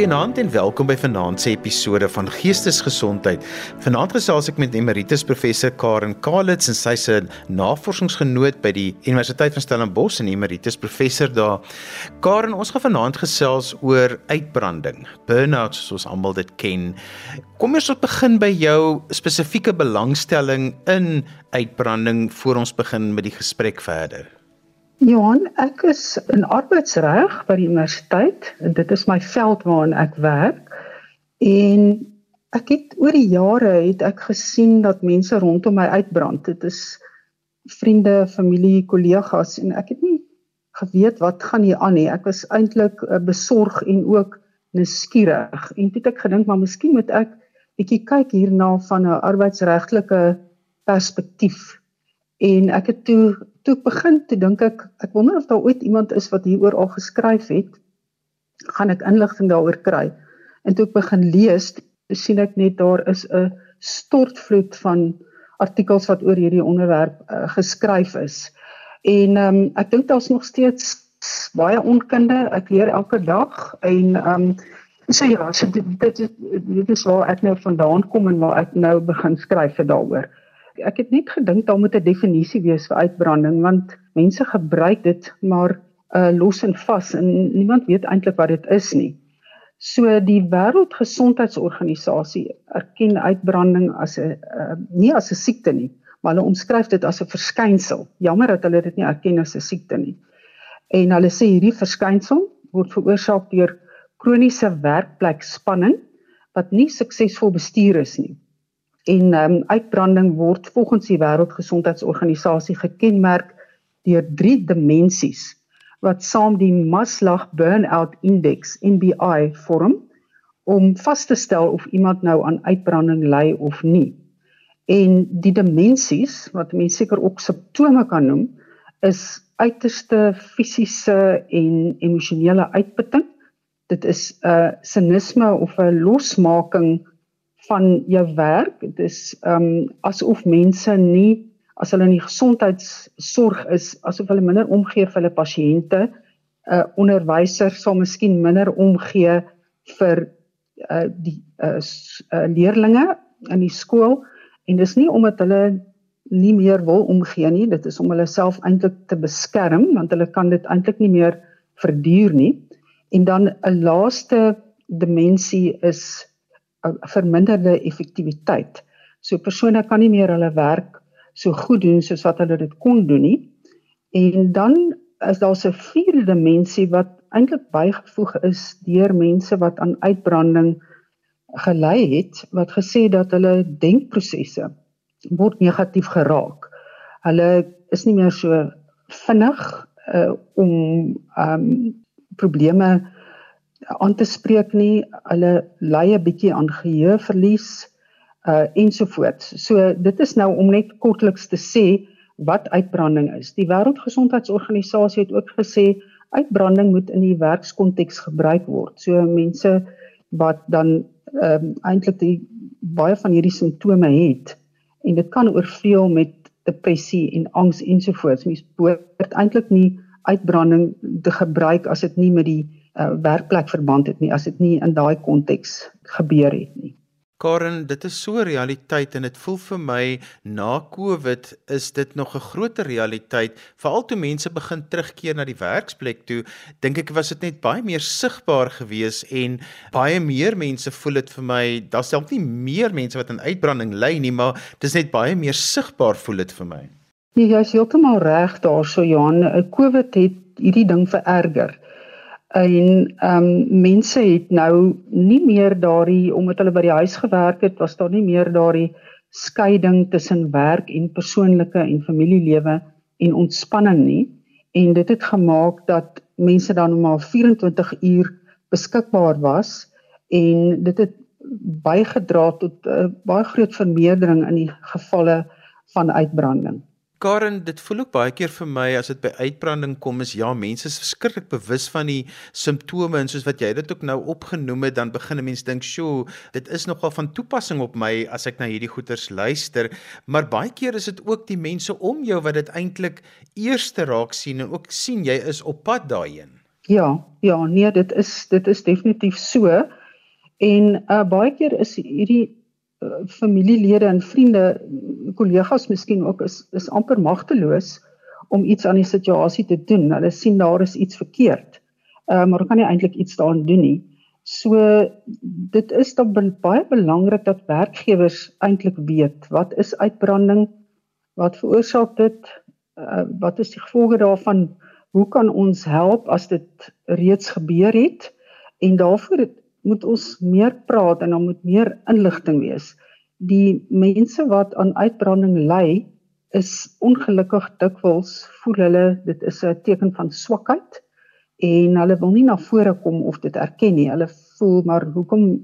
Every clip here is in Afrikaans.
Goeienaand en welkom by vanaand se episode van Geestesgesondheid. Vanaand gesels ek met emeritus professor Karen Kalitz en sy's 'n navorsingsgenoot by die Universiteit van Stellenbosch en emeritus professor daar. Karen, ons gaan vanaand gesels oor uitbranding, burn-out soos ons almal dit ken. Kom eers op begin by jou spesifieke belangstelling in uitbranding voor ons begin met die gesprek verder. Johan, ek is in arbeidsreg by die universiteit dit is my veld waarin ek werk. En ek het oor die jare het ek gesien dat mense rondom my uitbrand. Dit is vriende, familie, kollegas en ek het nie geweet wat gaan hier aan nie. Ek was eintlik uh, besorg en ook nuuskierig. En toe het ek gedink maar miskien moet ek bietjie kyk hierna van 'n arbeidsregtelike perspektief. En ek het toe toe ek begin te dink ek ek wonder of daar ooit iemand is wat hieroor al geskryf het gaan ek inligting daaroor kry. En toe ek begin lees sien ek net daar is 'n stortvloed van artikels wat oor hierdie onderwerp uh, geskryf is. En um, ek dink daar's nog steeds baie onkunde. Ek leer elke dag en um, so ja so dit dit is dit is waar ek nou vandaan kom en waar ek nou begin skryf daaroor ek het net gedink daar moet 'n definisie wees vir uitbranding want mense gebruik dit maar uh, los en vas en niemand weet eintlik wat dit is nie. So die Wêreldgesondheidsorganisasie erken uitbranding as 'n uh, nie as 'n siekte nie, maar hulle omskryf dit as 'n verskynsel. Jammer dat hulle dit nie erken as 'n siekte nie. En hulle sê hierdie verskynsel word veroorsaak deur kroniese werkplekspanning wat nie suksesvol bestuur is nie en um, uitbranding word volgens die Wêreldgesondheidsorganisasie gekenmerk deur drie dimensies wat saam die Maslach Burnout Index MBI vorm om vas te stel of iemand nou aan uitbranding ly of nie. En die dimensies wat mense seker ook simptome kan noem is uiterste fisiese en emosionele uitputting. Dit is 'n uh, sinisme of 'n losmaking van jou werk. Dit is ehm um, asof mense nie as hulle in die gesondheidsorg is, asof hulle minder omgee vir hulle pasiënte. 'n uh, Onderwyser sal miskien minder omgee vir uh, die uh, uh, leerdlinge in die skool en dis nie omdat hulle nie meer wil omgee nie, dit is om hulle self eintlik te beskerm want hulle kan dit eintlik nie meer verduur nie. En dan 'n laaste dimensie is verminderde effektiwiteit. So persone kan nie meer hulle werk so goed doen soos wat hulle dit kon doen nie. En dan is daar 'n vierde dimensie wat eintlik bygevoeg is deur mense wat aan uitbranding gelei het wat gesê dat hulle denkprosesse word negatief geraak. Hulle is nie meer so vinnig uh, om um probleme aan te spreek nie. Hulle ly 'n bietjie aan geheueverlies uh ensovoorts. So dit is nou om net kortliks te sê wat uitbranding is. Die Wêreldgesondheidsorganisasie het ook gesê uitbranding moet in die werkskonteks gebruik word. So mense wat dan ehm um, eintlik die baie van hierdie simptome het en dit kan oorvleuel met depressie en angs ensovoorts. Mens behoort eintlik nie uitbranding te gebruik as dit nie met die uh, werkplek verband het nie as dit nie in daai konteks gebeur het nie. Karen, dit is so 'n realiteit en dit voel vir my na Covid is dit nog 'n groter realiteit, veral toe mense begin terugkeer na die werksplek toe. Dink ek was dit net baie meer sigbaar gewees en baie meer mense voel dit vir my, daar's selfs nie meer mense wat aan uitbranding ly nie, maar dis net baie meer sigbaar voel dit vir my. Nee, jy is heeltemal reg daarso Johan. Covid het hierdie ding vererger en ehm um, mense het nou nie meer daardie omdat hulle by die huis gewerk het, was daar nie meer daardie skeiding tussen werk en persoonlike en familielewe en ontspanning nie en dit het gemaak dat mense dan maar 24 uur beskikbaar was en dit het bygedra tot 'n uh, baie groot vermeerdering in die gevalle van uitbranding. Karen, dit voel ook baie keer vir my as dit by uitbranding kom is ja, mense is verskriklik bewus van die simptome en soos wat jy dit ook nou opgenoem het, dan begin 'n mens dink, "Sjoe, dit is nogal van toepassing op my as ek na hierdie goeters luister." Maar baie keer is dit ook die mense om jou wat dit eintlik eerste raak sien en ook sien jy is op pad daarheen. Ja, ja, nee, dit is dit is definitief so. En uh baie keer is hierdie familielede en vriende, kollegas miskien ook is is amper magteloos om iets aan die situasie te doen. Hulle sien daar is iets verkeerd. Uh maar kan nie eintlik iets daaraan doen nie. So dit is dan baie belangrik dat werkgewers eintlik weet wat is uitbranding? Wat veroorsaak dit? Uh, wat is die gevolge daarvan? Hoe kan ons help as dit reeds gebeur het? En daarvoor moet ons meer praat en dan moet meer inligting wees. Die mense wat aan uitbranding ly, is ongelukkig dikwels voel hulle dit is 'n teken van swakheid en hulle wil nie na vore kom of dit erken nie. Hulle voel maar hoekom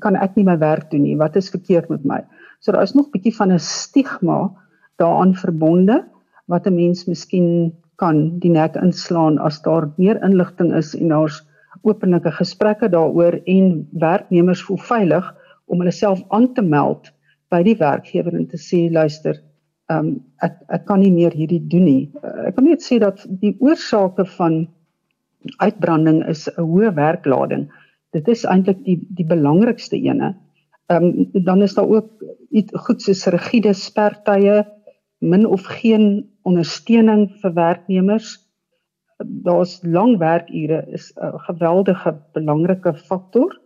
kan ek nie my werk doen nie? Wat is verkeerd met my? So daar is nog 'n bietjie van 'n stigma daaraan verbonde wat 'n mens miskien kan die nek inslaan as daar meer inligting is en daar's openlike gesprekke daaroor en werknemers voel veilig om hulle self aan te meld by die werkgewer en te sê luister ehm um, ek ek kan nie meer hierdie doen nie. Uh, ek kan net sê dat die oorsake van uitbranding is 'n hoë werklading. Dit is eintlik die die belangrikste ene. Ehm um, dan is daar ook iets goed soos rigiede spertye, min of geen ondersteuning vir werknemers. Daar's lang werkure is 'n geweldige belangrike faktor.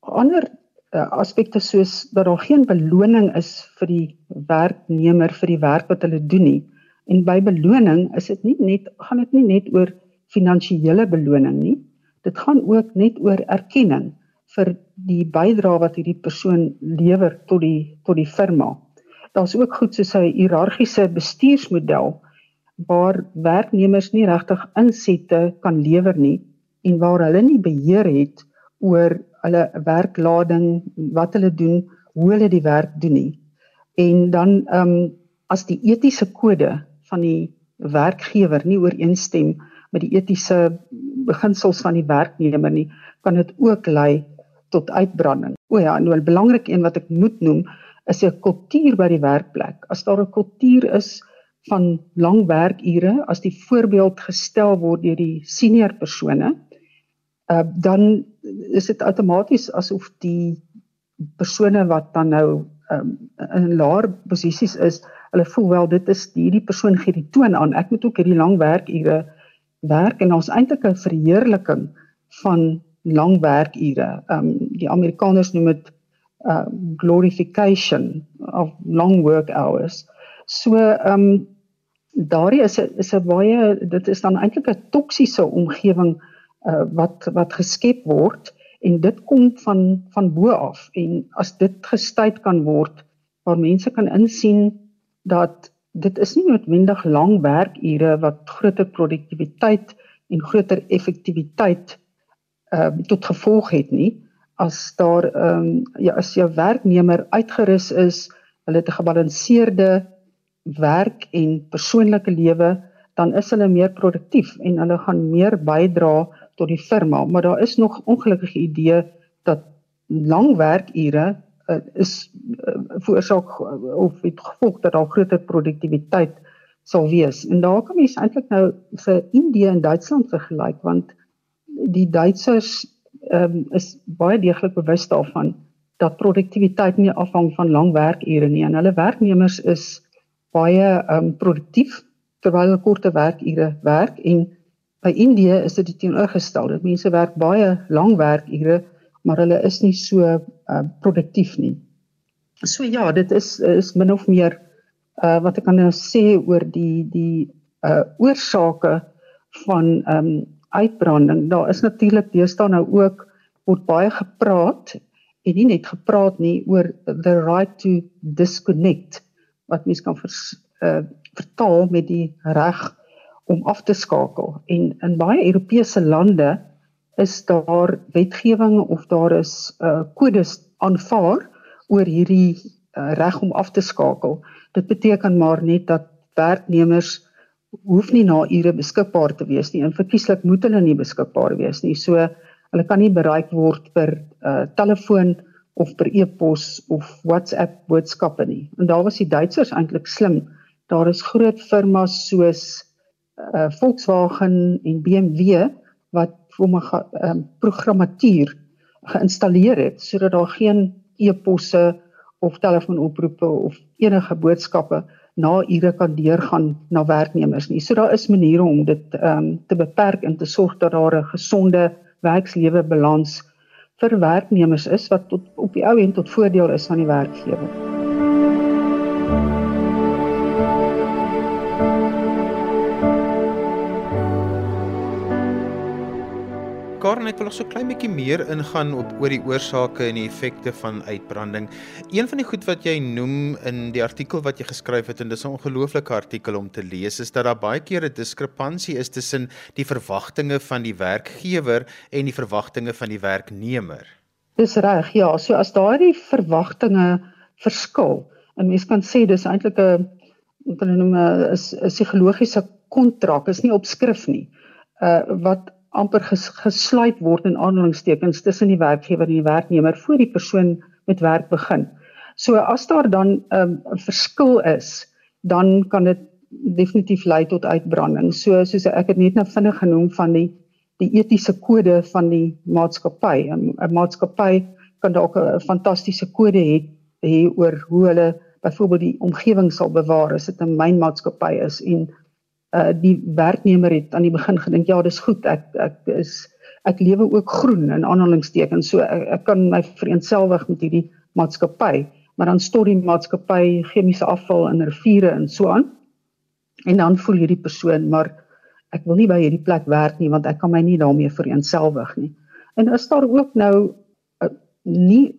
Ander uh, aspekte soos dat daar geen beloning is vir die werknemer vir die werk wat hulle doen nie. En by beloning is dit nie net gaan dit nie net oor finansiële beloning nie. Dit gaan ook net oor erkenning vir die bydrae wat hierdie persoon lewer tot die tot die firma. Daar's ook goed soos 'n hiërargiese bestuursmodel waar werknemers nie regtig insette kan lewer nie en waar hulle nie beheer het oor hulle werklading, wat hulle doen, hoe hulle die werk doen nie. En dan ehm um, as die etiese kode van die werkgewer nie ooreenstem met die etiese beginsels van die werknemer nie, kan dit ook lei tot uitbranding. O ja, nou 'n belangrike een wat ek moet noem is 'n kultuur by die werkplek. As daar 'n kultuur is van lang werkure, as die voorbeeld gestel word deur die senior persone, uh, dan is dit outomaties asof die persone wat dan nou um, in laer posisies is, hulle voel wel dit is hierdie persoon gee die toon aan. Ek moet ook hierdie lang werkure werk en ons eintlik 'n verheerliking van lang werkure. Ehm um, die Amerikaners noem dit uh glorification of long work hours. So ehm um, daardie is 'n is 'n baie dit is dan eintlik 'n toksiese omgewing uh, wat wat geskep word en dit kom van van bo af. En as dit gestuit kan word waar mense kan insien dat dit is nie noodwendig lang werkure wat groter produktiwiteit en groter effektiwiteit uh, tot gevolg het nie. As daar ehm um, ja as jou werknemer uitgerus is hulle het 'n gebalanseerde werk en persoonlike lewe dan is hulle meer produktief en hulle gaan meer bydra tot die firma, maar daar is nog ongelukkige idee dat lang werkure uh, is uh, veroorsaak of het gevolg dat daar groter produktiwiteit sal wees. En daar kan mens eintlik nou vir Indië en Duitsland vergelyk want die Duitsers um, is baie deeglik bewus daarvan dat produktiwiteit nie afhang van lang werkure nie en hulle werknemers is baie um, produktief terwyl hulle korte werkure werk en By Indië is dit teenoorgestelde. Mense werk baie lang werkure, maar hulle is nie so uh, produktief nie. So ja, dit is is min of meer uh, wat ek kan nou sê oor die die uh, oorsake van um, uitbranding. Daar is natuurlik deesdae nou ook word baie gepraat en nie net gepraat nie oor the right to disconnect wat mens kan vers, uh, vertaal met die reg om af te skakel en in baie Europese lande is daar wetgewing of daar is uh kodes aanvaar oor hierdie uh, reg om af te skakel. Dit beteken maar net dat werknemers hoef nie na ure beskikbaar te wees nie en verkieslik moet hulle nie beskikbaar wees nie. So hulle kan nie bereik word per uh telefoon of per e-pos of WhatsApp boodskappe nie. En daar was die Duitsers eintlik slim. Daar is groot firmas soos uh, Volkswagen en BMW wat vir my ehm um, programmatuur geïnstalleer het sodat daar geen e-posse of telefoonoproepe of enige boodskappe na ure kan deurgaan na werknemers nie. So daar is maniere om dit ehm um, te beperk en te sorg dat daar 'n gesonde werkslewe balans vir werknemers is wat tot op die ou end tot voordeel is van die werkgewer. Karen het wel nog so klein bietjie meer ingaan op oor die oorsake en die effekte van uitbranding. Een van die goed wat jy noem in die artikel wat jy geskryf het en dis 'n ongelooflike artikel om te lees is dat daar baie keer 'n diskrepansie is tussen die verwagtinge van die werkgewer en die verwagtinge van die werknemer. Dis reg. Ja, so as daardie verwagtinge verskil, en mens kan sê dis eintlik 'n wat hulle noem 'n psigologiese kontrak, is nie op skrif nie. Uh wat amper ges, gesluit word in aanhalingstekens tussen die werkgewer en die werknemer voor die persoon met werk begin. So as daar dan 'n um, verskil is, dan kan dit definitief lei tot uitbranding. So soos ek het net nou vinnig genoem van die die etiese kode van die maatskappy. 'n Maatskappy kan dalk 'n fantastiese kode hê hê oor hoe hulle byvoorbeeld die omgewing sal bewaar as dit 'n mynmaatskappy is en uh die werknemer het aan die begin gedink ja, dis goed. Ek ek is ek lewe ook groen in aanhalingstekens. So ek, ek kan my vereenselwig met hierdie maatskappy, maar dan stort die maatskappy chemiese afval in riviere en so aan. En dan voel hierdie persoon maar ek wil nie by hierdie plek werk nie want ek kan my nie daarmee vereenselwig nie. En as daar ook nou uh, nie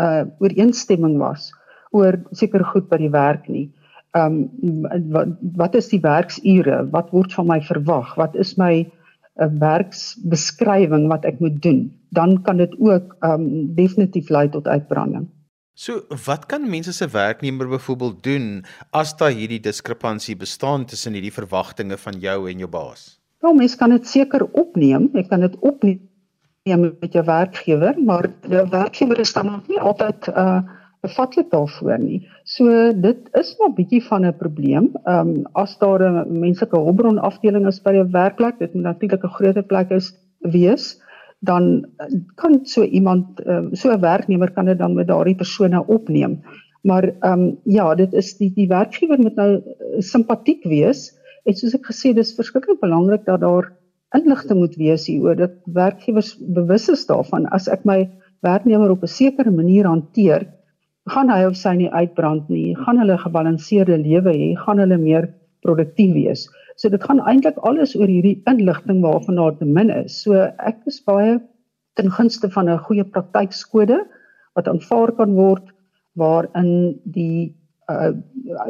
uh ooreenstemming was oor seker goed by die werk nie ehm um, wat wat is die werksure? Wat word van my verwag? Wat is my 'n uh, eh, werksbeskrywing wat ek moet doen? Dan kan dit ook ehm um, definitief lei tot uitbranding. So, wat kan mense se werknemer byvoorbeeld doen as daar hierdie diskrepansie bestaan tussen hierdie verwagtinge van jou en jou baas? Nou, mense kan dit seker opneem. Jy kan dit opneem met jou werkgewer, maar die werkgewer is dan nog nie altyd uh bevatlik daarvoor nie. So dit is maar bietjie van 'n probleem. Ehm um, as daar 'n menslike hulpbron afdeling is by 'n werkplek, dit moet natuurlik 'n groot plek is wees, dan kan so iemand um, so 'n werknemer kan dit dan met daardie persone opneem. Maar ehm um, ja, dit is die die werkgewer moet nou uh, simpatiek wees. En soos ek gesê, dis verskriklik belangrik dat daar inligting moet wees hieroor dat werkgewers bewus is daarvan as ek my werknemer op 'n sekere manier hanteer, gaan hy of sy nie uitbrand nie, gaan hulle gebalanseerde lewe hê, gaan hulle meer produktief wees. So dit gaan eintlik alles oor hierdie inligting waarvan daar te min is. So ek is baie ten gunste van 'n goeie praktykskode wat aanvaar kan word waarin die uh,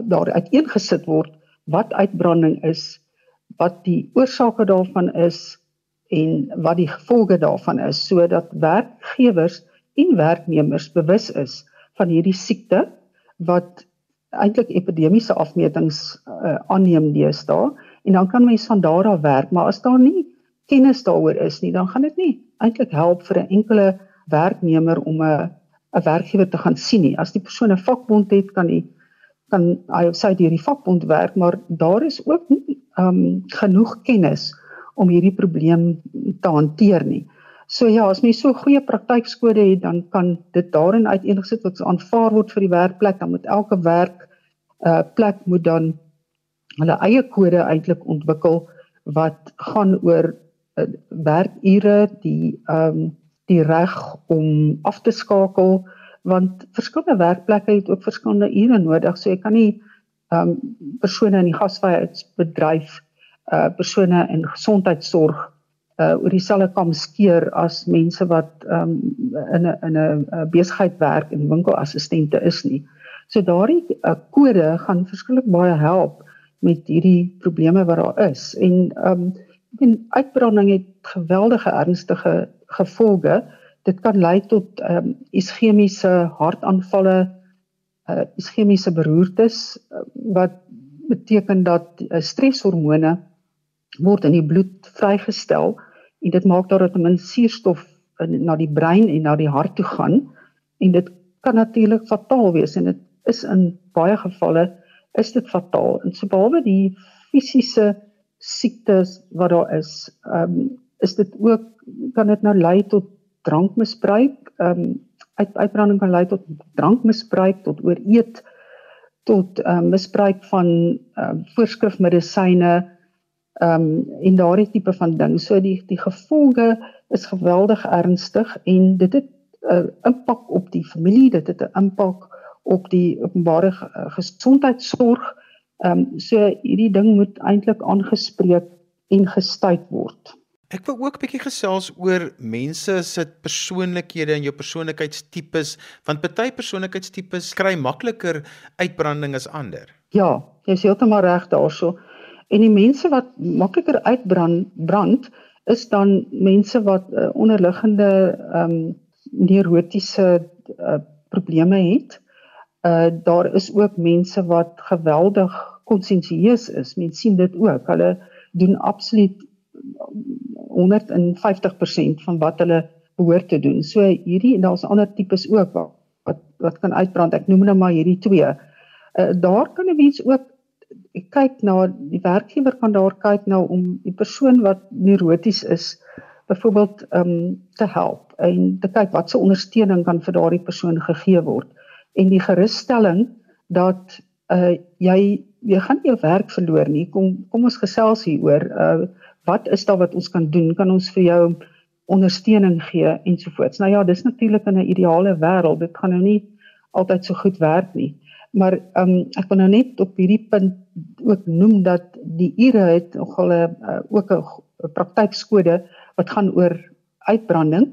daar uiteengesit word wat uitbranding is, wat die oorsake daarvan is en wat die gevolge daarvan is sodat werkgewers en werknemers bewus is van hierdie siekte wat eintlik epidemiese afmetings uh, aanneem deesdae. En dan kan mens van daar af werk maar as daar nie kennis daaroor is nie dan gaan dit nie eintlik help vir 'n enkele werknemer om 'n 'n werkgewer te gaan sien nie. As die persoon 'n vakbond het kan hy kan hy of sy deur die vakbond werk maar daar is ook nie um, genoeg kennis om hierdie probleem te hanteer nie So ja, as mens so 'n goeie praktykskode het, dan kan dit daarin uiteengesit wat aanvaar word vir die werkplek, dan moet elke werk uh plek moet dan hulle eie kode eintlik ontwikkel wat gaan oor uh, werkure, die ehm um, die reg om af te skakel want verskillende werkplekke het ook verskillende ure nodig. So jy kan nie ehm um, persone in die gasvryheidsbedryf uh persone in gesondheidsorg uh oor dieselfde kam skeer as mense wat um in 'n in 'n besigheid werk en winkelassistente is nie. So daardie uh, kode gaan verskriklik baie help met hierdie probleme wat daar is. En um en uitbranding het geweldige ernstige gevolge. Dit kan lei tot um ischemiese hartaanvalle, uh ischemiese beroertes uh, wat beteken dat uh, streshormone word in die bloed vrygestel en dit maak dat min suurstof na die brein en na die hart toe gaan en dit kan natuurlik fataal wees en dit is in baie gevalle is dit fataal en so behalwe die fisiese siektes wat daar is um, is dit ook kan dit nou lei tot drankmisbruik. Ehm um, uit, uitbranding kan lei tot drankmisbruik, tot ooreet, tot ehm um, misbruik van ehm uh, voorskrifmedisyne ehm um, en daardie tipe van ding. So die die gevolge is geweldig ernstig en dit het 'n uh, impak op die familie, dit het 'n impak op die openbare uh, gesondheidsorg. Ehm um, so hierdie ding moet eintlik aangespreek en gestuit word. Ek wil ook 'n bietjie gesels oor mense se persoonlikhede en jou persoonlikheidstipes, want party persoonlikheidstipes kry makliker uitbranding as ander. Ja, jy is heeltemal reg daarso. En die mense wat makliker uitbrand brand is dan mense wat uh, onderliggende ehm um, neurotiese uh, probleme het. Uh daar is ook mense wat geweldig konsensieus is. Mense sien dit ook. Hulle doen absoluut 150% van wat hulle behoort te doen. So hierdie en daar's ander tipes ook wat wat, wat kan uitbrand. Ek noem nou maar hierdie twee. Uh daar kan 'n mens ook kyk na die werkgewer kan daar kyk nou om die persoon wat neuroties is byvoorbeeld ehm um, te help en te kyk wat se ondersteuning kan vir daardie persoon gegee word. En die gerusstelling dat uh jy jy gaan nie jou werk verloor nie. Kom kom ons gesels hieroor. Uh wat is daar wat ons kan doen? Kan ons vir jou ondersteuning gee ensovoorts? Nou ja dis natuurlik in 'n ideale wêreld. Dit gaan nou nie altyd so goed werk nie. Maar ehm um, ek wil nou net op hierdie punt ook noem dat die ure het nogal 'n uh, ook 'n praktykskode wat gaan oor uitbranding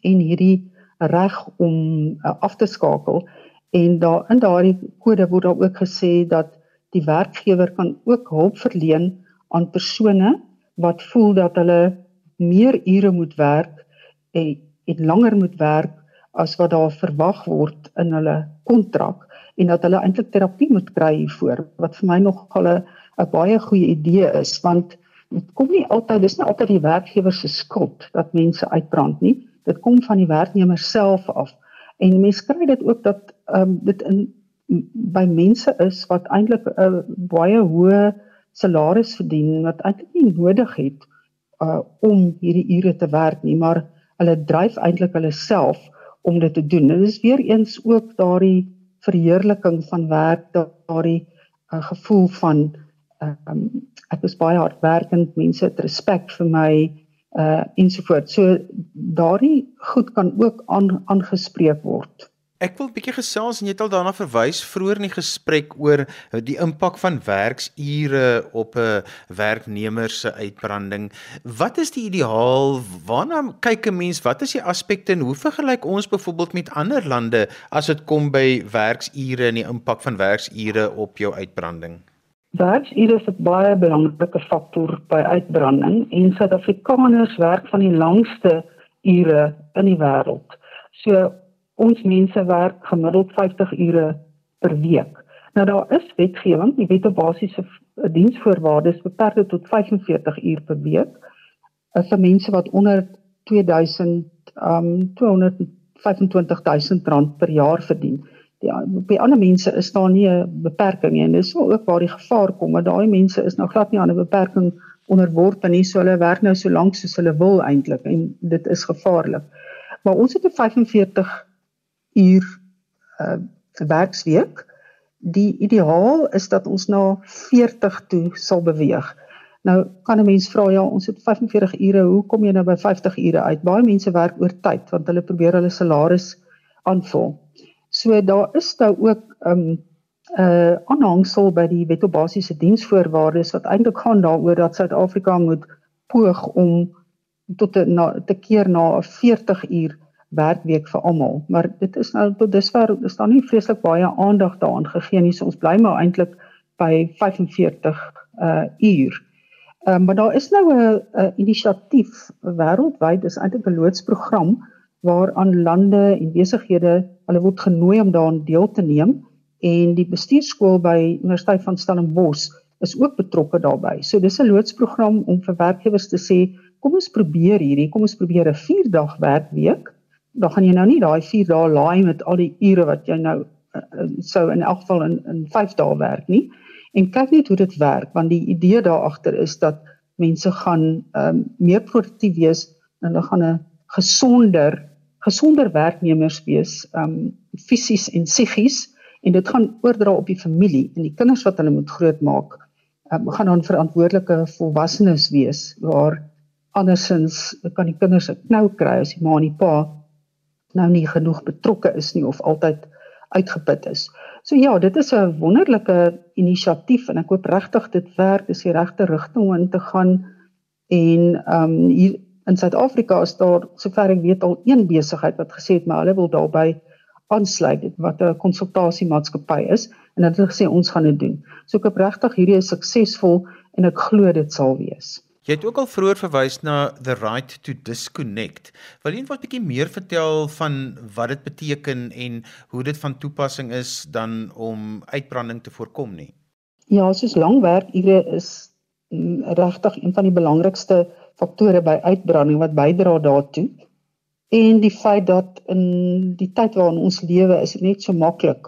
en hierdie reg om uh, af te skakel. En daar in daardie kode word daar ook gesê dat die werkgewer kan ook hulp verleen aan persone wat voel dat hulle meer ure moet werk en, en langer moet werk as wat daar verwag word in hulle kontrak en dat hulle eintlik terapie moet kry hiervoor wat vir my nog al 'n baie goeie idee is want dit kom nie altyd dis nie altyd die werkgewer se skuld dat mense uitbrand nie dit kom van die werknemer self af en mense kry dit ook dat um, dit in by mense is wat eintlik 'n uh, baie hoë salaris verdien wat eintlik nie nodig het uh, om hierdie ure te werk nie maar hulle dryf eintlik hulle self om dit te doen. En dit is weer eens ook daardie verheerliking van werk, daardie uh, gevoel van um, ek is baie hardwerkend, mense het respek vir my uh ensovoorts. So daardie goed kan ook aangespreek word. Ek wil 'n bietjie gesels en jy het al daarna verwys vroeër in die gesprek oor die impak van werksure op 'n werknemer se uitbranding. Wat is die ideaal? Waarna kyk 'n mens? Wat is die aspekte en hoe vergelyk ons byvoorbeeld met ander lande as dit kom by werksure en die impak van werksure op jou uitbranding? Werksure is 'n baie belangrike faktor by uitbranding en Suid-Afrikaners werk van die langste ure in die wêreld. So ons mense werk gemiddeld 50 ure per week. Nou daar is wetgewing, die wet op basiese diensvoorwaardes beperk dit tot 45 uur per week. As vir mense wat onder 2000 um 225000 rand per jaar verdien. Die by ander mense is daar nie 'n beperking nie en dis ook waar die gevaar kom, want daai mense is nou glad nie aan 'n beperking onderworpe nie, so hulle werk nou so lank soos hulle wil eintlik en dit is gevaarlik. Maar ons het 'n 45 uur uh werksweek. Die ideaal is dat ons na 40 toe sal beweeg. Nou kan 'n mens vra ja, ons het 45 ure, hoe kom jy nou by 50 ure uit? Baie mense werk oor tyd want hulle probeer hulle salaris aanvul. So daar is nou ook 'n um, 'n uh, aanhangsel by die wet op basiese diensvoorwaardes wat eintlik gaan daaroor dat Suid-Afrika moet poog om tot 'n te keer na 'n 40 uur werkweek vir almal, maar dit is nou tot dusver is daar nie vreeslik baie aandag daaraan gegee nie. So ons bly maar eintlik by 45 uh uur. Ehm um, maar daar is nou 'n 'n inisiatief wêreldwyd, dis eintlik 'n loodsprogram waaraan lande en besighede hulle word genooi om daaraan deel te neem en die bestuurskool by Universiteit van Stellenbosch is ook betrokke daarbey. So dis 'n loodsprogram om vir werkgewers te sê, kom ons probeer hierdie, kom ons probeer 'n 4 dag werkweek dan gaan jy nou nie daai 4 dae laai met al die ure wat jy nou uh, sou in elk geval in in 5 dae werk nie. En kyk net hoe dit werk want die idee daar agter is dat mense gaan um, meer produktief wees en hulle gaan 'n gesonder gesonder werknemers wees um fisies en psigies en dit gaan oordra op die familie en die kinders wat hulle moet grootmaak um, gaan dan verantwoordelike volwassenes wees waar andersins kan die kinders 'n knou kry as die ma en die pa nou nie genoeg betrokke is nie of altyd uitgeput is. So ja, dit is 'n wonderlike inisiatief en ek hoop regtig dit werk, dis die regte rigting om in te gaan en ehm um, hier in Suid-Afrika is daar sover ek weet al een besigheid wat gesê het maar hulle wil daarbey aansluit wat 'n konsultasiemaatskappy is en hulle het gesê ons gaan dit doen. So ek hoop regtig hierdie is suksesvol en ek glo dit sal wees. Jy het ook al vroeër verwys na the right to disconnect. Wil jy net 'n bietjie meer vertel van wat dit beteken en hoe dit van toepassing is dan om uitbranding te voorkom nie? Ja, soos langwerkure is mm, regtig een van die belangrikste faktore by uitbranding wat bydra daartoe. En die feit dat in die tyd waarin ons lewe is net so maklik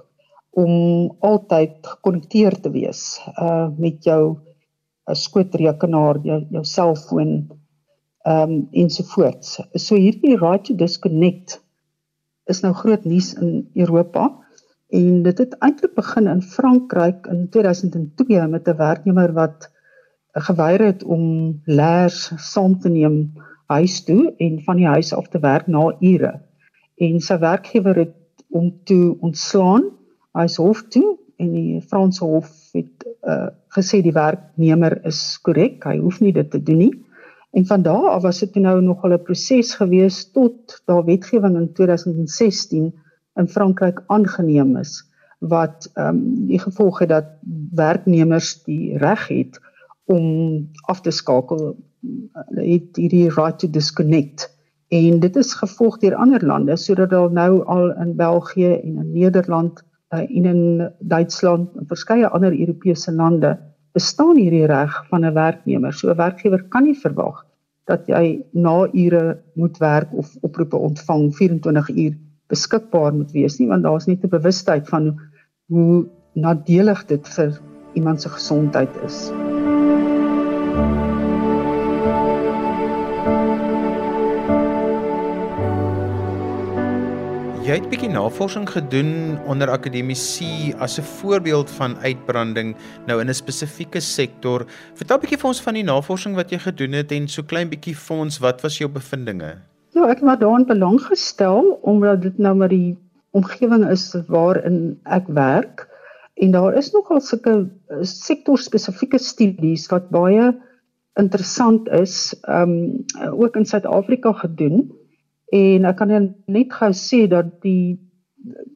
om altyd gekonnekteer te wees uh met jou 'n skootrekenaar, jou jou selfoon ehm um, ensovoorts. So hierdie right to disconnect is nou groot nuus in Europa en dit het eintlik begin in Frankryk in 2002 met 'n werknemer wat geweier het om leers saam te neem huis toe en van die huis af te werk na ure. En sy werkgewer het hom toe ontslaan. Hy's hof toe en die Franse hof het uh, gesê die werknemer is korrek, hy hoef nie dit te doen nie. En van daardie af was dit nou nog 'n proses gewees tot daar wetgewing in 2016 in Frankryk aangeneem is wat ehm um, die gevolg het dat werknemers die reg het om af te skakel het hierdie right to disconnect en dit is gevolg deur ander lande sodat daar nou al in België en in Nederland en in Duitsland en verskeie ander Europese lande bestaan hierdie reg van 'n werknemer. So 'n werkgewer kan nie verwag dat jy na ure moet werk of oproepe ontvang 24 uur beskikbaar moet wees nie want daar's net 'n bewustheid van hoe nadelig dit vir iemand se gesondheid is. Jy het 'n bietjie navorsing gedoen onder akademici as 'n voorbeeld van uitbranding nou in 'n spesifieke sektor. Vertel 'n bietjie vir ons van die navorsing wat jy gedoen het en so klein bietjie vir ons wat was jou bevindinge? Ja, ek het maar daarin belang gestel omdat dit nou maar die omgewing is waarin ek werk en daar is nogal sulke eh, sektorspesifieke studies wat baie interessant is, ehm um, ook in Suid-Afrika gedoen. En ek kan net gou sê dat die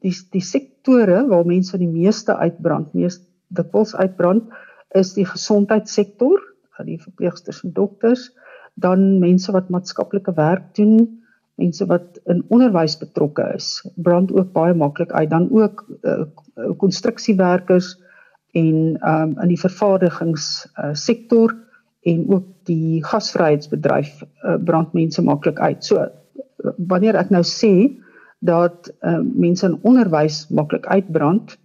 die die sektore waar mense die meeste uitbrand, mees dikwels uitbrand, is die gesondheidssektor, die verpleegsters en dokters, dan mense wat maatskaplike werk doen, mense wat in onderwys betrokke is, brand ook baie maklik uit, dan ook uh, konstruksiewerkers en um in die vervaardigingssektor uh, en ook die gasvryheidsbedryf uh, brand mense maklik uit. So wanneer ek nou sê dat uh, mense in onderwys maklik uitbrand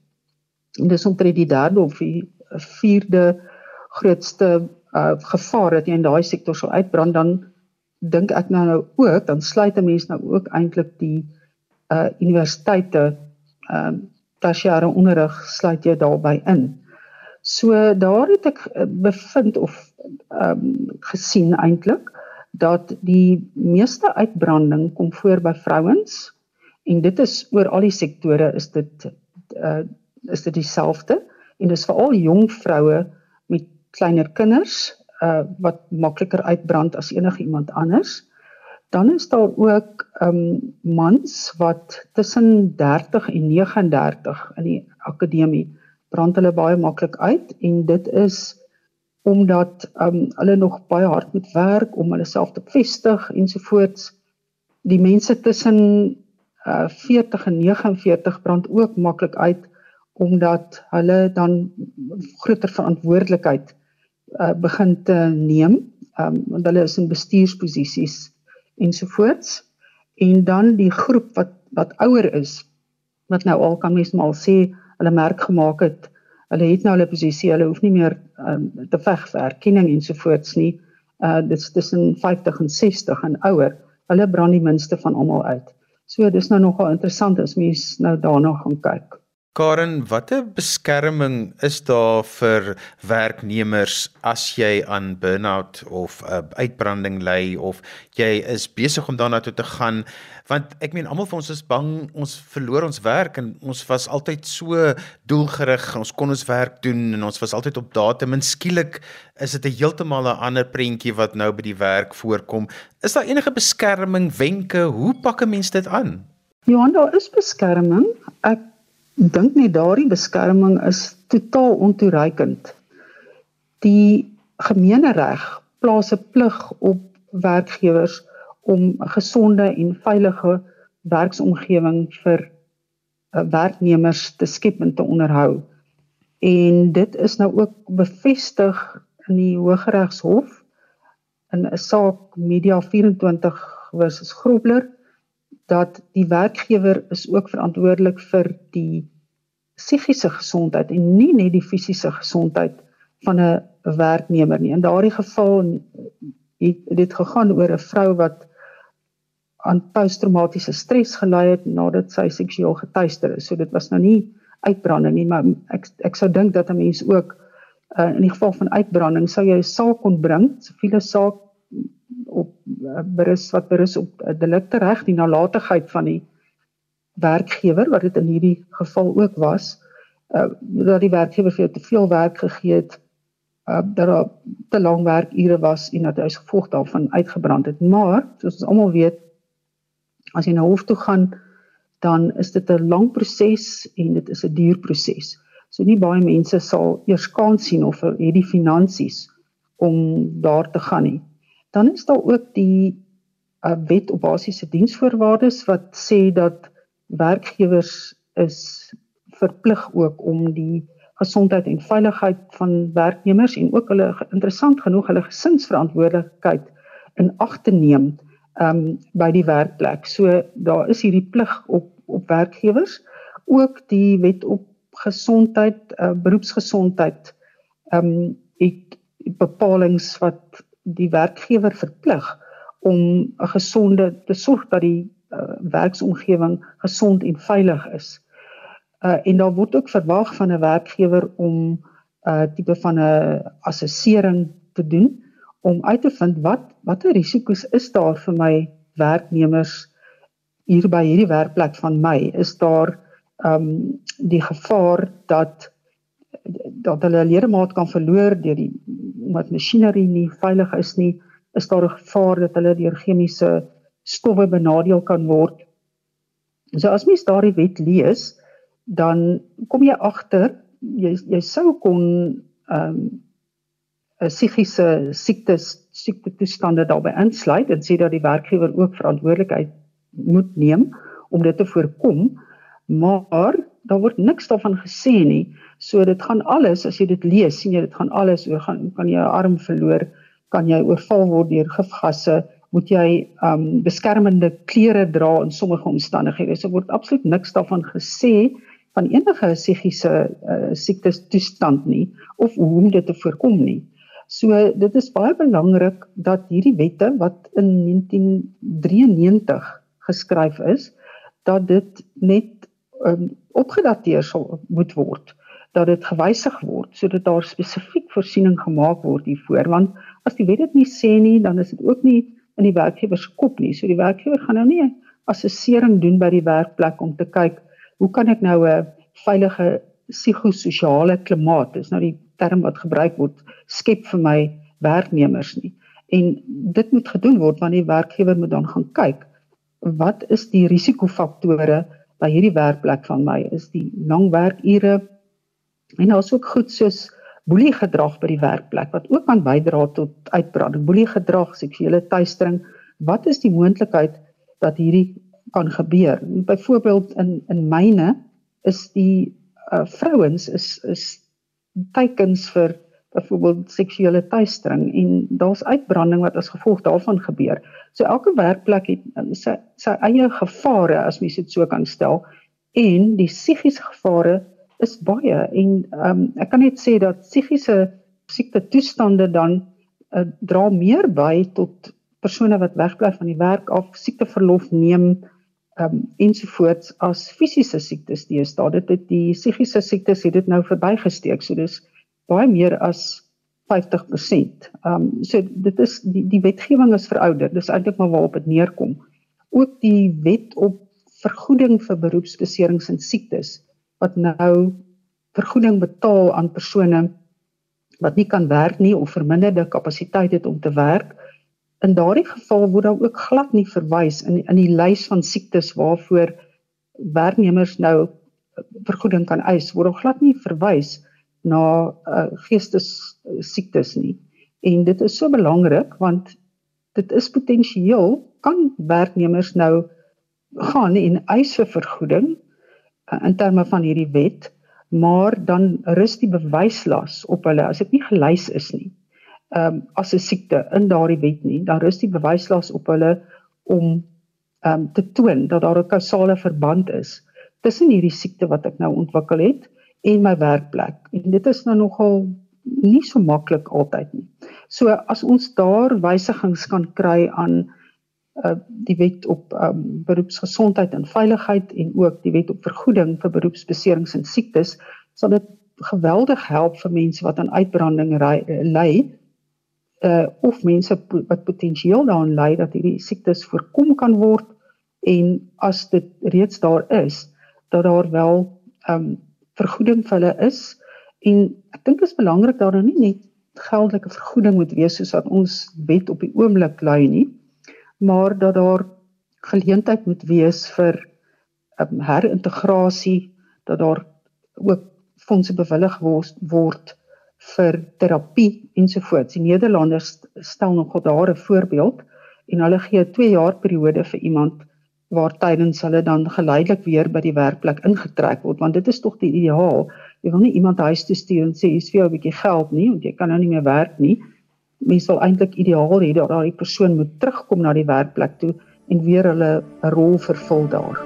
en dis omtrent die derde of die vierde grootste uh, gevaar dat jy in daai sektor sou uitbrand dan dink ek nou nou ook dan sluit 'n mens nou ook eintlik die uh universiteite ehm uh, tersiêre onderrig sluit jy daarbey in. So daar het ek bevind of ehm um, gesien eintlik dat die meeste uitbranding kom voor by vrouens en dit is oor al die sektore is dit uh, is dit dieselfde en dis veral jong vroue met kleiner kinders uh, wat makliker uitbrand as enige iemand anders. Dan is daar ook um mans wat tussen 30 en 39 in die akademie brand hulle baie maklik uit en dit is omdat um hulle nog baie hard moet werk om hulle self te vestig ensovoorts. Die mense tussen uh 40 en 49 brand ook maklik uit omdat hulle dan groter verantwoordelikheid uh begin te neem. Um want hulle is in bestuursposisies ensovoorts. En dan die groep wat wat ouer is wat nou al kan mens maar sê hulle merk gemaak het hulle het nou hulle posisie, hulle hoef nie meer um, te veg vir erkenning ensovoorts nie. uh dis tussen 50 en 60 en ouer, hulle brand die minste van almal uit. So dis nou nogal interessant as mens nou daarna gaan kyk. Karen, watter beskerming is daar vir werknemers as jy aan burn-out of 'n uh, uitbranding ly of jy is besig om daarna toe te gaan? Want ek meen almal van ons is bang ons verloor ons werk en ons was altyd so doelgerig, ons kon ons werk doen en ons was altyd op datum en skielik is dit 'n heeltemal 'n ander prentjie wat nou by die werk voorkom. Is daar enige beskerming wenke? Hoe pak 'n mens dit aan? Ja, daar is beskerming. Ek dink net daardie beskerming is totaal ontoereikend. Die gemeenereg plaas 'n plig op werkgewers om 'n gesonde en veilige werksomgewing vir uh, werknemers te skep en te onderhou. En dit is nou ook bevestig in die Hooggeregshof in 'n saak Media 24 versus Grobler dat die werkgewer is ook verantwoordelik vir die psigiese gesondheid en nie net die fisiese gesondheid van 'n werknemer nie. In daardie geval het dit gegaan oor 'n vrou wat aan posttraumatiese stres gely het nadat sy seksueel getuister is. So dit was nou nie uitbranding nie, maar ek ek sou dink dat 'n mens ook uh, in die geval van uitbranding sou jy 'n saak kon bring, siviele saak op uh, berus wat berus op 'n uh, delikte reg, die nalatigheid van die werkgewer wat dit in hierdie geval ook was, uh, dat die werkgewer vir jou te veel werk gegee het, uh, dat daar te lank werkure was en dat hy as gevolg daarvan uitgebrand het. Maar soos ons almal weet, as jy na hof toe gaan, dan is dit 'n lang proses en dit is 'n duur proses. So nie baie mense sal eers kans sien of het die finansies om daar te gaan nie. Dan is daar ook die uh, wet op basiese diensvoorwaardes wat sê dat werkgewers is verplig ook om die gesondheid en veiligheid van werknemers en ook hulle interessant genoeg hulle gesinsverantwoordelikheid in ag te neem um by die werkplek. So daar is hierdie plig op op werkgewers ook die wet op gesondheid uh, beroepsgesondheid um het bepalinge wat die werkgewer verplig om 'n gesonde te sorg dat die uh, werksomgewing gesond en veilig is. Uh en daar word ook verwag van 'n werkgewer om 'n uh, tipe van 'n assessering te doen om uit te vind wat watter risiko's is daar vir my werknemers hier by hierdie werkplek van my is daar ehm um, die gevaar dat dat hulle ledemaat kan verloor deur die omdat masjinerie nie veilig is nie is daar 'n gevaar dat hulle deur chemiese stowwe benadeel kan word. So as mens daardie wet lees, dan kom jy agter jy jy sou kon ehm um, 'n psigiese siektes siekte toestande daarbey insluit en sê dat die werkgewer ook verantwoordelikheid moet neem om dit te voorkom, maar daar word niks daarvan gesê nie. So dit gaan alles as jy dit lees, sien jy dit gaan alles oor gaan kan jy 'n arm verloor, kan jy oorval word deur gifgasse, moet jy um beskermende klere dra in sommige omstandighede. So word absoluut niks daarvan gesê van enige psigiese uh, siektes toestand nie of hoe om dit te voorkom nie. So dit is baie belangrik dat hierdie wette wat in 1993 geskryf is, dat dit net um, opgedateer sal moet word dat dit gewysig word sodat daar spesifiek voorsiening gemaak word hiervoor want as die wet dit nie sê nie dan is dit ook nie in die werkgewer se kop nie. So die werkgewer gaan nou nie 'n assessering doen by die werkplek om te kyk hoe kan ek nou 'n veilige psigososiale klimaat, dis nou die term wat gebruik word, skep vir my werknemers nie. En dit moet gedoen word want die werkgewer moet dan gaan kyk wat is die risikofaktore by hierdie werkplek van my? Is die lang werkure en daar's ook goed soos boelie gedrag by die werkplek wat ook kan bydra tot uitbranding, boelie gedrag, seksuele teistering. Wat is die moontlikheid dat hierdie kan gebeur? Byvoorbeeld in in myne is die uh, vrouens is is teikens vir byvoorbeeld seksuele teistering en daar's uitbranding wat as gevolg daarvan gebeur. So elke werkplek het uh, sy sy eie gevare as mens dit so kan stel en die psigiese gevare is baie en um, ek kan net sê dat psigiese siekte toestande dan uh, dra meer by tot persone wat wegbly van die werk af, siekteverlof neem um, ensovoorts as fisiese siektes deesdae. Dit het die psigiese siektes het dit nou verbygesteek. So dis baie meer as 50%. Ehm um, so dit is die die wetgewing is verouderd. Dis eintlik maar waarop dit neerkom. Ook die wet op vergoeding vir beroepsbeserings en siektes wat nou vergoeding betaal aan persone wat nie kan werk nie of verminderde kapasiteit het om te werk. In daardie geval word daar ook glad nie verwys in in die lys van siektes waarvoor werknemers nou vergoeding kan eis, word daar glad nie verwys na uh, geestes siektes nie. En dit is so belangrik want dit is potensieel kan werknemers nou gaan en eis vir vergoeding uh, in terme van hierdie wet, maar dan rus die bewyslas op hulle as dit nie gelys is nie. Ehm um, as 'n siekte in daardie wet nie, dan rus die bewyslas op hulle om ehm um, te toon dat daar 'n kausale verband is tussen hierdie siekte wat ek nou ontwikkel het en my werkplek. En dit is nou nogal nie so maklik altyd nie. So as ons daar wysigings kan kry aan uh die wet op um beroepsgesondheid en veiligheid en ook die wet op vergoeding vir beroepsbeserings en siektes sal dit geweldig help vir mense wat aan uitbranding ly uh of mense wat potensieel daaraan ly dat hierdie siektes voorkom kan word. En as dit reeds daar is dat daar wel um vergoeding vir hulle is. En ek dink dit is belangrik daar nie net geldelike vergoeding moet wees soos wat ons wet op die oomblik lui nie maar dat daar geleentheid moet wees vir um, herintegrasie dat daar ook fondse bewillig word vir terapie ensovoorts. Die Nederlanders stel nogal daar 'n voorbeeld en hulle gee 'n 2 jaar periode vir iemand waar tydens hulle dan geleidelik weer by die werkplek ingetrek word want dit is tog die ideaal. Jy wil nie iemand huis toe stuur en sê hier's vir jou 'n bietjie geld nie want jy kan nou nie meer werk nie. Mens wil eintlik ideaal hê dat daai persoon moet terugkom na die werkplek toe en weer hulle rol vervul daar.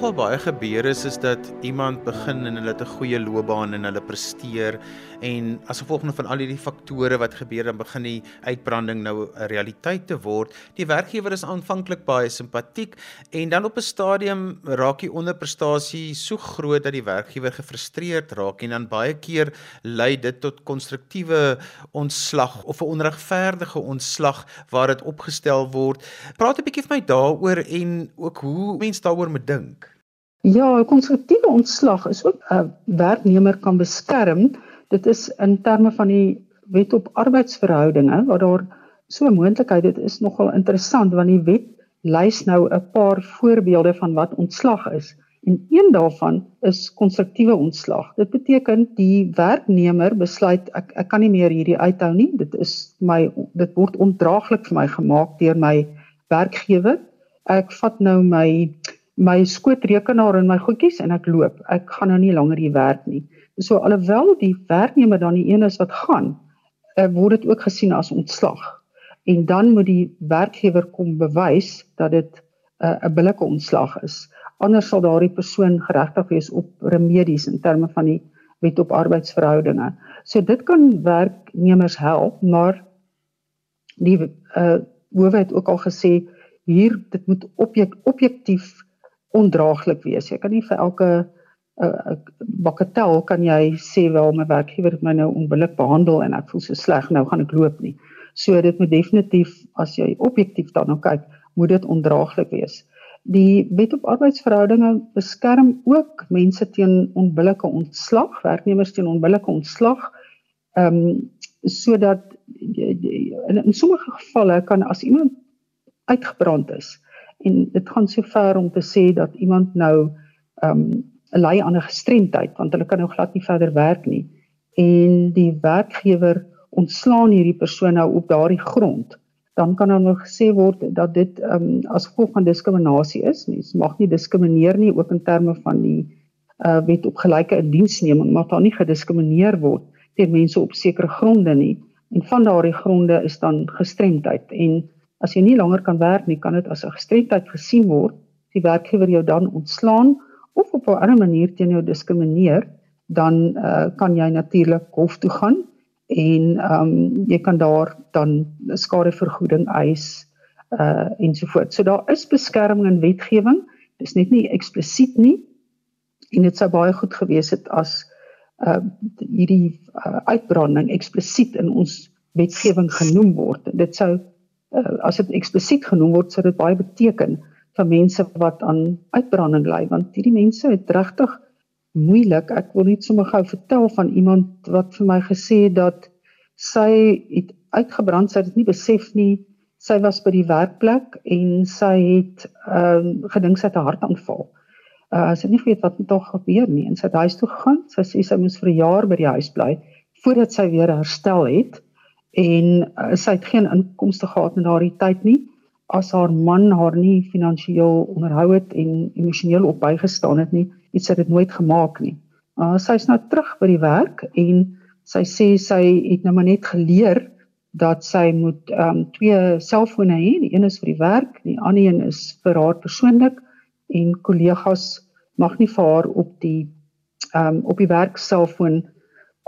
Nogal baie gebeur is is dat iemand begin en hulle het 'n goeie loopbaan en hulle presteer en as gevolg van al hierdie faktore wat gebeur dan begin die uitbranding nou 'n realiteit te word. Die werkgewer is aanvanklik baie simpatiek en dan op 'n stadium raak die onderprestasie so groot dat die werkgewer gefrustreerd raak en dan baie keer lei dit tot konstruktiewe ontslag of 'n onregverdige ontslag waar dit opgestel word. Praat 'n bietjie vir my daaroor en ook hoe mense daaroor moet dink. Ja, 'n konstruktiewe ontslag is ook 'n werknemer kan beskerm. Dit is in terme van die wet op arbeidsverhoudinge waar daar so 'n moontlikheid dit is nogal interessant want die wet lys nou 'n paar voorbeelde van wat ontslag is. En een daarvan is konstruktiewe ontslag. Dit beteken die werknemer besluit ek ek kan nie meer hierdie uithou nie. Dit is my dit word ondraaglik vir my gemaak deur my werkgewer. Ek vat nou my my skootrekenaar en my goedjies en ek loop. Ek gaan nou nie langer hier werk nie. So alhoewel die werknemer dan die een is wat gaan, uh, word dit ook gesien as ontslag. En dan moet die werkgewer kom bewys dat dit eh, 'n uh, billike ontslag is. Anders sal daardie persoon geregtig wees op remedies in terme van die wet op arbeidsverhoudinge. So dit kan werknemers help, maar die uh hoewe het ook al gesê hier dit moet objek, objektief ondraaglik wees. Jy kan nie vir elke uh, bakatel kan jy sê wel my werkgewer het my nou onbillik behandel en ek voel so sleg nou gaan ek loop nie. So dit moet definitief as jy objektief daarna kyk, moet dit ondraaglik wees. Die wet op arbeidsverhoudinge beskerm ook mense teen onbillike ontslag, werknemers teen onbillike ontslag. Ehm um, sodat in, in sommige gevalle kan as iemand uitgebrand is, en dit gaan so ver om te sê dat iemand nou ehm um, ly aan 'n gestremdheid want hulle kan nou glad nie verder werk nie. En die werkgewer ontslaan hierdie persoon nou op daardie grond. Dan kan dan nou gesê word dat dit ehm um, as gevolg van diskriminasie is. Mens mag nie diskrimineer nie ook in terme van die uh, wet op gelyke indiensneming maar daar nie gediskrimineer word teen mense op sekere gronde nie. En van daardie gronde is dan gestremdheid. En as jy nie langer kan werk nie, kan dit as 'n gestremdheid gesien word die werkgewer jou dan ontslaan of op 'n ander manier teen jou diskrimineer, dan uh, kan jy natuurlik hof toe gaan en ehm um, jy kan daar dan skadevergoeding eis uh ensovoorts. So daar is beskerming in wetgewing. Dis net nie eksplisiet nie. En dit sou baie goed gewees het as uh hierdie uh, uitbranding eksplisiet in ons wetgewing genoem word. Dit sou uh, as dit eksplisiet genoem word, sou dit baie beteken vir mense wat aan uitbranding ly want hierdie mense het regtig moeilik. Ek wil net sommer gou vertel van iemand wat vir my gesê het dat sy het uitgebrand, sy het dit nie besef nie. Sy was by die werkplek en sy het ehm um, gedink sy het 'n hartaanval. Uh sy het nie geweet wat met haar gebeur nie en sy het huis toe gegaan. Sy sê sy moes vir 'n jaar by die huis bly voordat sy weer herstel het en uh, sy het geen inkomste gehad in daardie tyd nie as haar man haar nie finansiëel onderhou het en emosioneel op bygestaan het nie iets het dit nooit gemaak nie. Uh sy's nou terug by die werk en sy sê sy het nou maar net geleer dat sy moet ehm um, twee selfone hê, die een is vir die werk, die ander een is vir haar persoonlik en kollegas mag nie vir haar op die ehm um, op die werk selfoon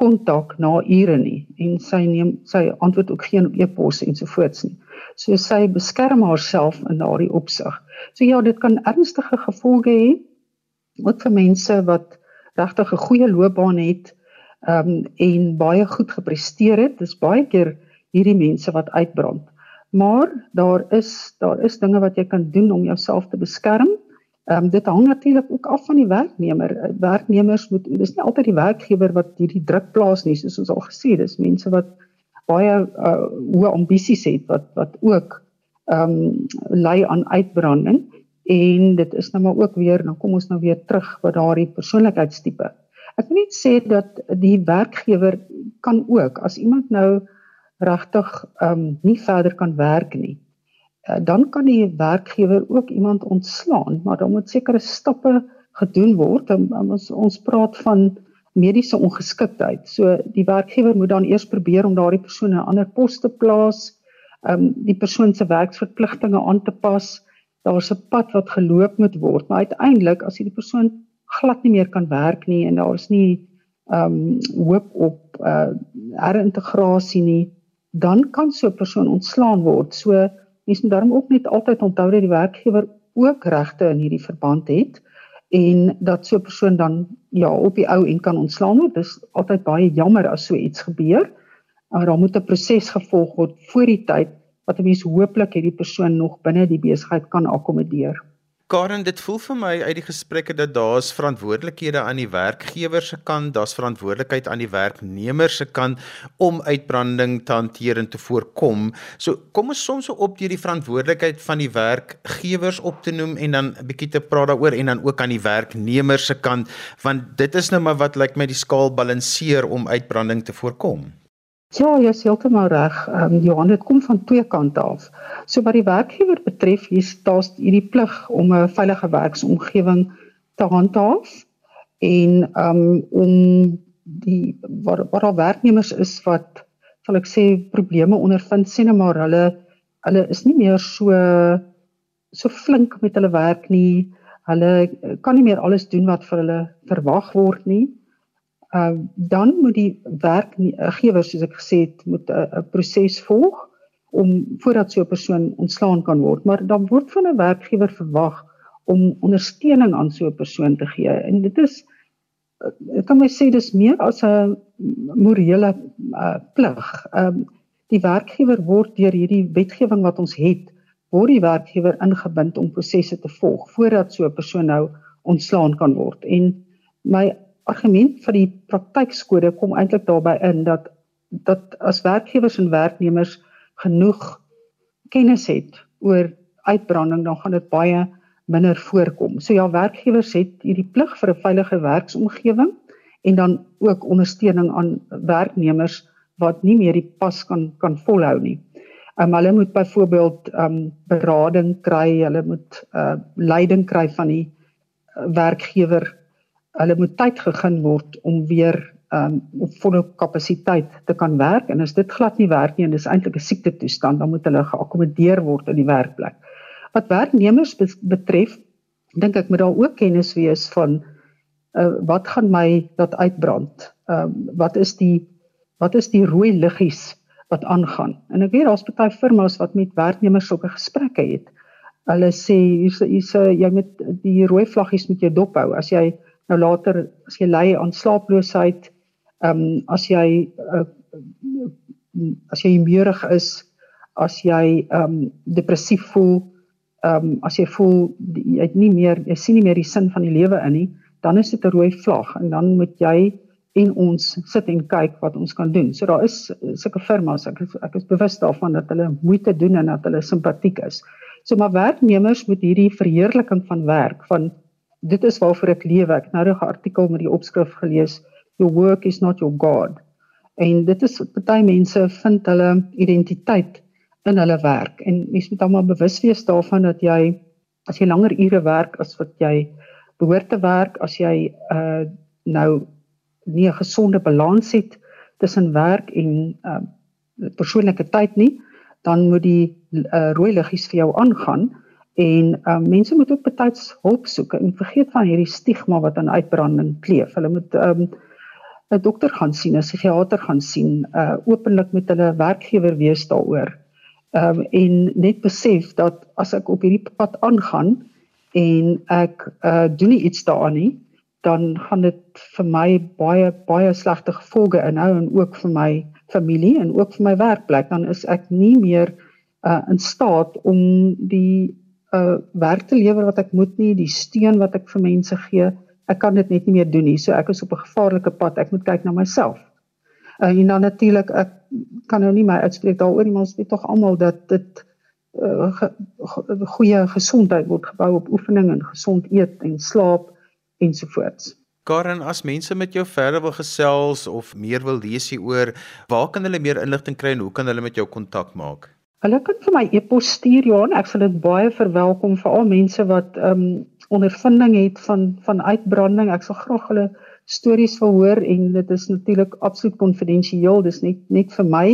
kontak na ure nie en sy neem sy antwoord ook geen e-pos ensovoorts nie. So sy beskerm haarself in daardie opsig. So ja, dit kan ernstige gevolge hê ook vir mense wat regtig 'n goeie loopbaan het um, en baie goed gepresteer het. Dis baie keer hierdie mense wat uitbrand. Maar daar is daar is dinge wat jy kan doen om jouself te beskerm. Ehm um, dit hang natuurlik ook af van die werknemer. Werknemers moet dis nie altyd die werkgewer wat hierdie druk plaas nie, soos ons al gesê, dis mense wat baie uh, hoë ambisies het wat wat ook ehm um, lei aan uitbranding en dit is nou maar ook weer dan kom ons nou weer terug by daardie persoonlikheidstipe. Ek wil net sê dat die werkgewer kan ook as iemand nou regtig ehm um, nie verder kan werk nie, dan kan die werkgewer ook iemand ontslaan, maar dan moet sekere stappe gedoen word. Um, ons ons praat van mediese ongeskiktheid. So die werkgewer moet dan eers probeer om daardie persoon 'n ander pos te plaas, ehm um, die persoon se werksverpligtinge aan te pas daar's 'n pad wat geloop moet word, maar uiteindelik as hierdie persoon glad nie meer kan werk nie en daar's nie ehm um, hoop op uh herintegrasie nie, dan kan so 'n persoon ontslaan word. So mense moet daarom ook net altyd onthou dat die werkgewer ook regte in hierdie verband het en dat so 'n persoon dan ja op die ou en kan ontslaan word. Dis altyd baie jammer as so iets gebeur. Maar daar moet 'n proses gevolg word voor die tyd wat 'n mens hooplik hierdie persoon nog binne die besigheid kan akkommodeer. Karen, dit voel vir my uit die gesprekke dat daar's verantwoordelikhede aan die werkgewer se kant, daar's verantwoordelikheid aan die werknemer se kant om uitbranding te hanteer en te voorkom. So kom ons soms so op deur die verantwoordelikheid van die werkgewers op te noem en dan 'n bietjie te praat daaroor en dan ook aan die werknemer se kant, want dit is nou maar wat lyk like my die skaal balanseer om uitbranding te voorkom. Ja, jy is heeltemal reg. Ehm um, Johan, dit kom van twee kante af. So wat die werkgewer betref, hier staan hierdie plig om 'n veilige werksomgewing te handhaaf en ehm um, om die waar waar al werknemers is wat sal ek sê probleme ondervind sien nou maar hulle hulle is nie meer so so flink met hulle werk nie. Hulle kan nie meer alles doen wat vir hulle verwag word nie uh, dan moet die werkgewer soos ek gesê het moet 'n uh, proses volg om voordat so 'n persoon ontslaan kan word maar dan word van 'n werkgewer verwag om ondersteuning aan so 'n persoon te gee en dit is uh, ek kan my sê dis meer as 'n morele uh, plig. Ehm um, die werkgewer word deur hierdie wetgewing wat ons het, word die werkgewer ingebind om prosesse te volg voordat so 'n persoon nou ontslaan kan word. En my argument vir die praktykskode kom eintlik daarbey in dat dat as werkgewers en werknemers genoeg kennis het oor uitbranding dan gaan dit baie minder voorkom. So ja, werkgewers het hierdie plig vir 'n veilige werksomgewing en dan ook ondersteuning aan werknemers wat nie meer die pas kan kan volhou nie. Um, hulle moet byvoorbeeld um berading kry, hulle moet uh leiding kry van die uh, werkgewer hulle moet tyd gegee word om weer um, op volle kapasiteit te kan werk en as dit glad nie werk nie en dis eintlik 'n siekte toestand dan moet hulle geakkommodeer word in die werkplek. Wat werknemers betref, dink ek moet daar ook kennis wees van uh, wat gaan my laat uitbrand. Ehm uh, wat is die wat is die rooi liggies wat aangaan? En ek weet daar's baie firmas wat met werknemers sulke gesprekke het. Hulle sê hier's hier's jy moet die rooi vlaggies met jou dop hou as jy nou later as jy ly aan slaaploosheid, ehm um, as jy uh, as jy meurig is, as jy ehm um, depressief voel, ehm um, as jy voel jy het nie meer jy sien nie meer die sin van die lewe in nie, dan is dit 'n rooi vlag en dan moet jy en ons sit en kyk wat ons kan doen. So daar is sulke firmas, ek ek is bewus daarvan dat hulle moeite doen en dat hulle simpatiek is. So maar werknemers moet hierdie verheerliking van werk van dit is waarvoor ek lewe. Ek het nou 'n artikel met die opskrif gelees, your work is not your god. En dit is baie mense vind hulle identiteit in hulle werk en mens moet almal bewus wees daarvan dat jy as jy langer ure werk as wat jy behoort te werk, as jy uh nou nie 'n gesonde balans het tussen werk en uh persoonlike tyd nie, dan moet die uh, rooi liggies vir jou aangaan en uh mense moet ook betyds hulp soek en vergeet van hierdie stigma wat aan uitbranding kleef. Hulle moet um 'n dokter gaan sien, 'n psigiater gaan sien, uh openlik met hulle werkgewer wees daaroor um, en net besef dat as ek op hierdie pad aangaan en ek uh, doen nie iets daaraan nie, dan gaan dit vir my baie baie slegte gevolge inhou en ook vir my familie en ook vir my werkplek dan is ek nie meer uh, in staat om die uh, werk te lewer wat ek moet nie, die steun wat ek vir mense gee, ek kan dit net nie meer doen nie. So ek is op 'n gevaarlike pad. Ek moet kyk na myself. Uh, en dan natuurlik ek kan nou nie my uitspreek daaroor nie, maar ons weet tog almal dat dit uh, ge, ge, goeie gesondheid word gebou op oefening en gesond eet en slaap ensovoorts. Karen, as mense met jou verder wil gesels of meer wil lees hieroor, waar kan hulle meer inligting kry en hoe kan hulle met jou kontak maak? Hulle kan vir my e-pos stuur, Johan. Ek sal dit baie verwelkom vir al mense wat ehm um, ondervinding het van van uitbranding. Ek sal graag hulle stories wil hoor en dit is natuurlik absoluut konfidensieel. Dis net net vir my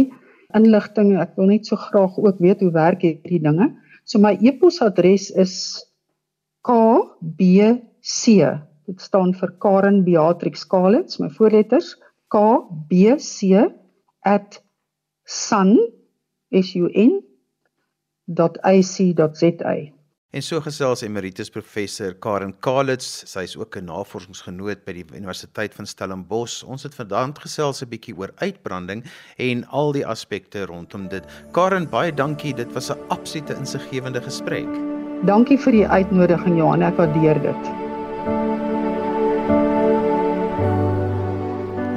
inligting. Ek wil net so graag ook weet hoe werk hierdie dinge. So my e-posadres is kbc. Dit staan vir Karen Beatrix Kalitz, my voorletters kbc @sun sun.ac.za. En so gesels emeritus professor Karen Kalitz, sy is ook 'n navorsingsgenoot by die Universiteit van Stellenbosch. Ons het vanaand gesels 'n bietjie oor uitbranding en al die aspekte rondom dit. Karen, baie dankie. Dit was 'n absolute insiggewende gesprek. Dankie vir die uitnodiging Johan, ek waardeer dit.